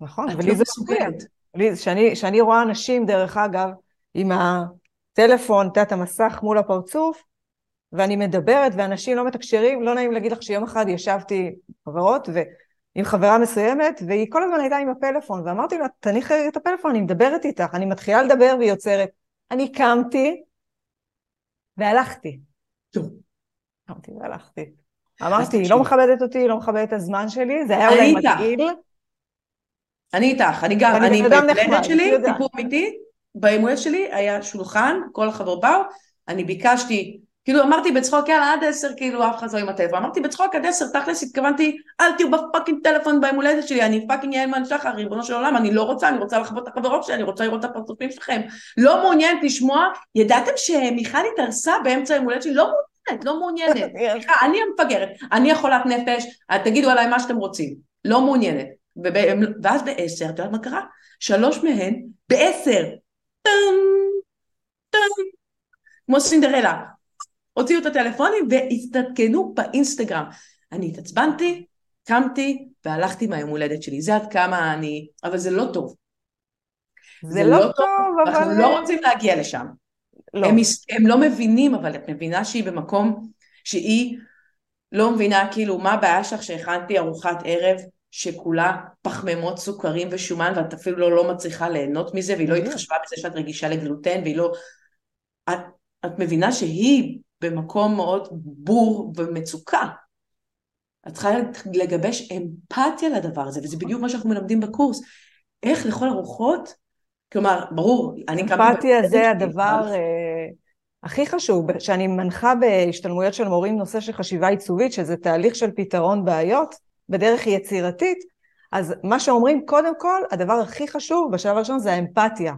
Speaker 2: נכון, ולי
Speaker 1: לא
Speaker 2: זה.
Speaker 1: מסוגלת.
Speaker 2: לי, שאני, שאני רואה אנשים, דרך אגב, עם הטלפון, את המסך מול הפרצוף, ואני מדברת ואנשים לא מתקשרים, לא נעים להגיד לך שיום אחד ישבתי עם חברות ועם חברה מסוימת, והיא כל הזמן הייתה עם הפלאפון, ואמרתי לה, תניחי את הפלאפון, אני מדברת איתך, אני מתחילה לדבר והיא עוצרת. אני קמתי והלכתי.
Speaker 1: טוב.
Speaker 2: קמתי והלכתי. אמרתי, היא. לא מכבדת אותי, היא לא מכבדת את הזמן שלי, זה היה אולי. מגעיל.
Speaker 1: אני איתך, אני גם, אני הולדת שלי. סיפור אמיתי, הולדת שלי היה שולחן, כל החברות באו, אני ביקשתי, כאילו אמרתי בצחוק, יאללה עד עשר, כאילו אף אחד לא עם הטלפון, אמרתי בצחוק עד עשר, תכלס התכוונתי, אל תהיו ב fucking טלפון ביום הולדת שלי, אני fucking יעל מן שחר, ריבונו של עולם, אני לא רוצה, אני רוצה לחוות את החברות שלי, אני רוצה לראות את הפרצופים שלכם, לא מעוניינת לשמוע, ידעתם שמיכל התארסה באמצע היום הולדת שלי? לא מעוניינת, לא מעוניינת, [LAUGHS] סליחה, אני המפגרת, אני החולת נפש, תגידו עליי מה שאתם רוצים, לא מעוניינת. ואז בעשר, את יודעת מה קרה? שלוש מהן, בעשר, טם, טם, כמו סינדרלה, הוציאו את הטלפונים והתעדכנו באינסטגרם. אני התעצבנתי, קמתי והלכתי מהיום הולדת שלי, זה עד כמה אני, אבל זה לא טוב,
Speaker 2: זה לא טוב, אבל...
Speaker 1: אנחנו לא רוצים להגיע לשם.
Speaker 2: לא.
Speaker 1: הם, הם לא מבינים, אבל את מבינה שהיא במקום שהיא לא מבינה כאילו מה הבעיה שלך שהכנתי ארוחת ערב שכולה פחמימות סוכרים ושומן ואת אפילו לא, לא מצליחה ליהנות מזה והיא לא. התחשבה בזה שאת רגישה לגלוטן והיא לא... את, את מבינה שהיא במקום מאוד בור ומצוקה. את צריכה לגבש אמפתיה לדבר הזה וזה בדיוק מה שאנחנו מלמדים בקורס. איך לכל הרוחות, כלומר ברור, אני קמתי...
Speaker 2: אמפתיה זה הדבר אה, הכי חשוב, שאני מנחה בהשתלמויות של מורים נושא של חשיבה עיצובית, שזה תהליך של פתרון בעיות בדרך יצירתית, אז מה שאומרים, קודם כל, הדבר הכי חשוב בשלב הראשון זה האמפתיה.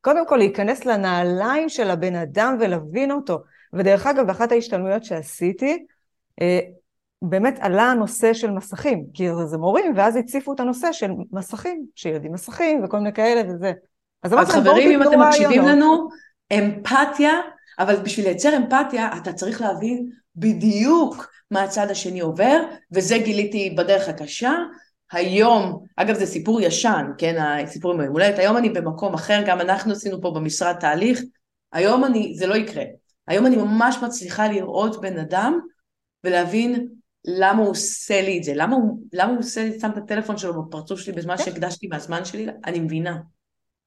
Speaker 2: קודם כל להיכנס לנעליים של הבן אדם ולהבין אותו. ודרך אגב, באחת ההשתלמויות שעשיתי, אה, באמת עלה הנושא של מסכים, כי זה מורים, ואז הציפו את הנושא של מסכים, שילדים מסכים וכל מיני כאלה וזה. אז
Speaker 1: אז
Speaker 2: אמרתי להם, בואו
Speaker 1: חברים, אם אתם מקשיבים. לנו, אמפתיה, אבל בשביל לייצר אמפתיה, אתה צריך להבין בדיוק מה הצד השני עובר, וזה גיליתי בדרך הקשה. היום, אגב זה סיפור ישן, כן, הסיפור עם היום הולדת, היום אני במקום אחר, גם אנחנו עשינו פה במשרד תהליך, היום אני, זה לא יקרה. היום אני ממש מצליחה לראות בן אדם ולהבין למה הוא עושה לי את זה, למה הוא, למה הוא עושה לי, שם את הטלפון שלו בפרצוף שלי בזמן
Speaker 2: כן.
Speaker 1: שהקדשתי מהזמן שלי, אני מבינה.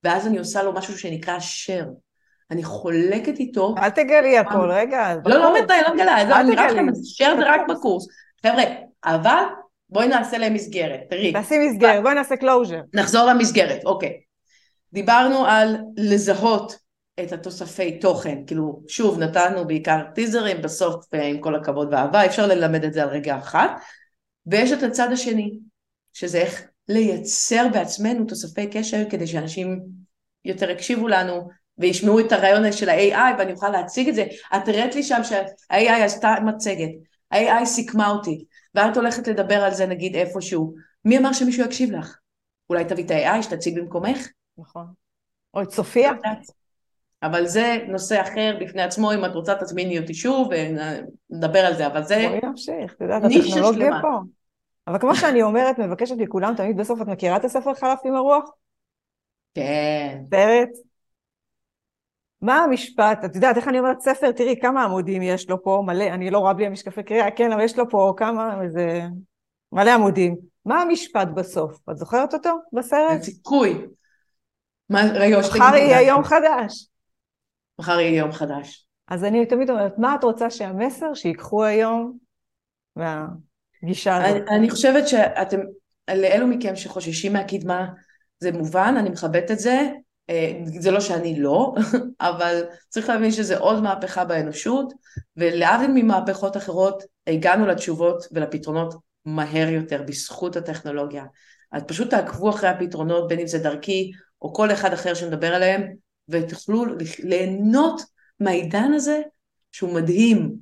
Speaker 1: ואז אני עושה לו משהו שנקרא share. אני חולקת איתו,
Speaker 2: אל תגלי הכל, רגע.
Speaker 1: לא, לא. מתי, לא מגלה,
Speaker 2: אל
Speaker 1: זה אני רק. לכם, share זה רק [LAUGHS]
Speaker 2: בקורס.
Speaker 1: חבר'ה, אבל בואי נעשה להם מסגרת, תראי,
Speaker 2: תעשי מסגרת, בואי נעשה closure.
Speaker 1: נחזור למסגרת, אוקיי. דיברנו על לזהות את התוספי תוכן, כאילו שוב נתנו בעיקר טיזרים, בסוף אה, עם כל הכבוד ואהבה, אפשר ללמד את זה על רגע אחת, ויש את הצד השני, שזה איך לייצר בעצמנו תוספי קשר כדי שאנשים יותר יקשיבו לנו וישמעו את הרעיון של ה-AI ואני אוכל להציג את זה. את הראית לי שם שה-AI עשתה מצגת, ה-AI סיכמה אותי, ואת הולכת לדבר על זה נגיד איפשהו. מי אמר שמישהו יקשיב לך? אולי תביא את ה-AI שתציג במקומך?
Speaker 2: נכון. או את סופיה.
Speaker 1: אבל זה נושא אחר בפני עצמו, אם את רוצה תזמיני אותי שוב ונדבר על זה, אבל זה
Speaker 2: בואי נמשיך, את יודעת, הטכנולוגיה פה. אבל כמו שאני אומרת, מבקשת מכולם תמיד בסוף, את מכירה את הספר חלף עם הרוח?
Speaker 1: כן.
Speaker 2: סרט? מה המשפט, את יודעת איך אני אומרת ספר, תראי כמה עמודים יש לו פה, מלא, אני לא רואה בלי המשקפי קריאה, כן, אבל יש לו פה כמה, איזה... מלא עמודים. מה המשפט בסוף? את זוכרת אותו בסרט?
Speaker 1: אין סיכוי. מה, רגע,
Speaker 2: מחר יהיה יום חדש.
Speaker 1: מחר יהיה יום חדש.
Speaker 2: אז אני תמיד אומרת, מה את רוצה שהמסר שיקחו היום מהגישה הזאת?
Speaker 1: אני, אני חושבת שאתם, לאלו מכם שחוששים מהקדמה, זה מובן, אני מכבדת את זה, זה לא שאני לא, [LAUGHS] אבל צריך להבין שזה עוד מהפכה באנושות, ולהבדיל ממהפכות אחרות, הגענו לתשובות ולפתרונות מהר יותר בזכות הטכנולוגיה. אז פשוט תעקבו אחרי הפתרונות, בין אם זה דרכי או כל אחד אחר שמדבר עליהם, ותוכלו ליהנות מהעידן הזה שהוא מדהים.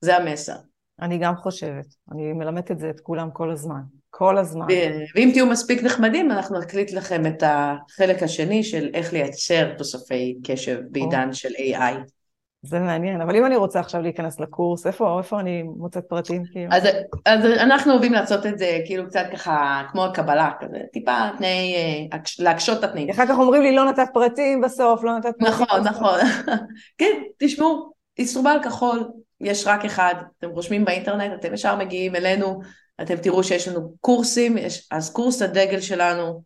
Speaker 1: זה המסר.
Speaker 2: אני גם חושבת, אני מלמדת את זה את כולם כל הזמן. כל הזמן.
Speaker 1: ואם תהיו מספיק נחמדים, אנחנו נקליט לכם את החלק השני של איך לייצר תוספי קשב בעידן של AI.
Speaker 2: זה מעניין, אבל אם אני רוצה עכשיו להיכנס לקורס, איפה, איפה אני מוצאת פרטים? כאילו?
Speaker 1: אז, אז אנחנו אוהבים לעשות את זה כאילו קצת ככה כמו הקבלה, כזה טיפה תנאי, אה, להקשות את התנאים.
Speaker 2: אחר כך אומרים לי לא נתת פרטים בסוף, לא נתת
Speaker 1: פרטים נכון, בסוף. נכון, נכון. [LAUGHS] כן, תשמעו, איסטרובל כחול, יש רק אחד, אתם רושמים באינטרנט, אתם ישר מגיעים אלינו, אתם תראו שיש לנו קורסים, יש, אז קורס הדגל שלנו,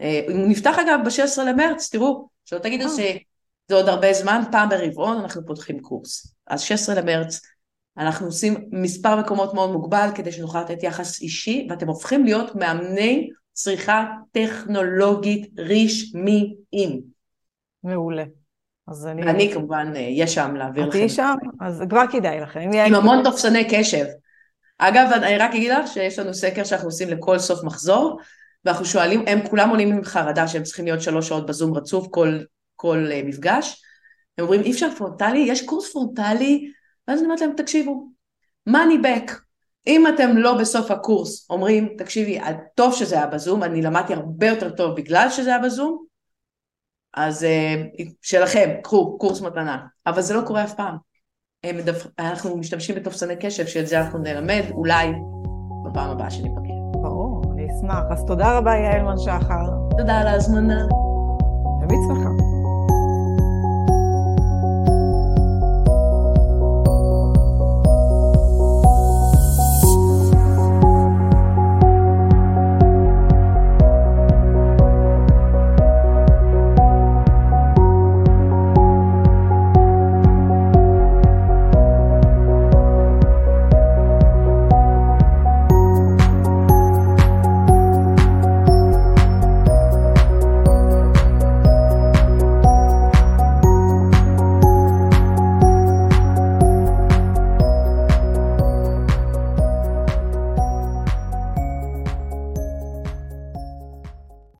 Speaker 1: אה, הוא נפתח אגב ב-16 למרץ, תראו, שלא תגידו אה. שזה עוד הרבה זמן, פעם ברבעון אנחנו פותחים קורס. אז 16 למרץ, אנחנו עושים מספר מקומות מאוד מוגבל כדי שנוכל לתת יחס אישי, ואתם הופכים להיות מאמני צריכה טכנולוגית רשמיים.
Speaker 2: מעולה.
Speaker 1: אז אני... אני כמובן אהיה שם להעביר לכם. את
Speaker 2: תהיי שם? אז כבר כדאי לכם.
Speaker 1: עם המון תופסני קשב. אגב, אני רק אגיד לך שיש לנו סקר שאנחנו עושים לכל סוף מחזור, ואנחנו שואלים, הם כולם עולים עם חרדה שהם צריכים להיות שלוש שעות בזום רצוף כל, כל אה, מפגש. הם אומרים, אי אפשר פרונטלי, יש קורס פרונטלי, ואז אני אומרת להם, תקשיבו, money back. אם אתם לא בסוף הקורס אומרים, תקשיבי, טוב שזה היה בזום, אני למדתי הרבה יותר טוב בגלל שזה היה בזום, אז uh, שלכם, קחו קורס מתנה. אבל זה לא קורה אף פעם. אנחנו משתמשים בתופסני קשב, שאת זה אנחנו נלמד, אולי בפעם הבאה שניפגש.
Speaker 2: ברור, אני אשמח. אז תודה רבה, יעל מן שחר.
Speaker 1: תודה על ההזמנה.
Speaker 2: תמיד שמחה.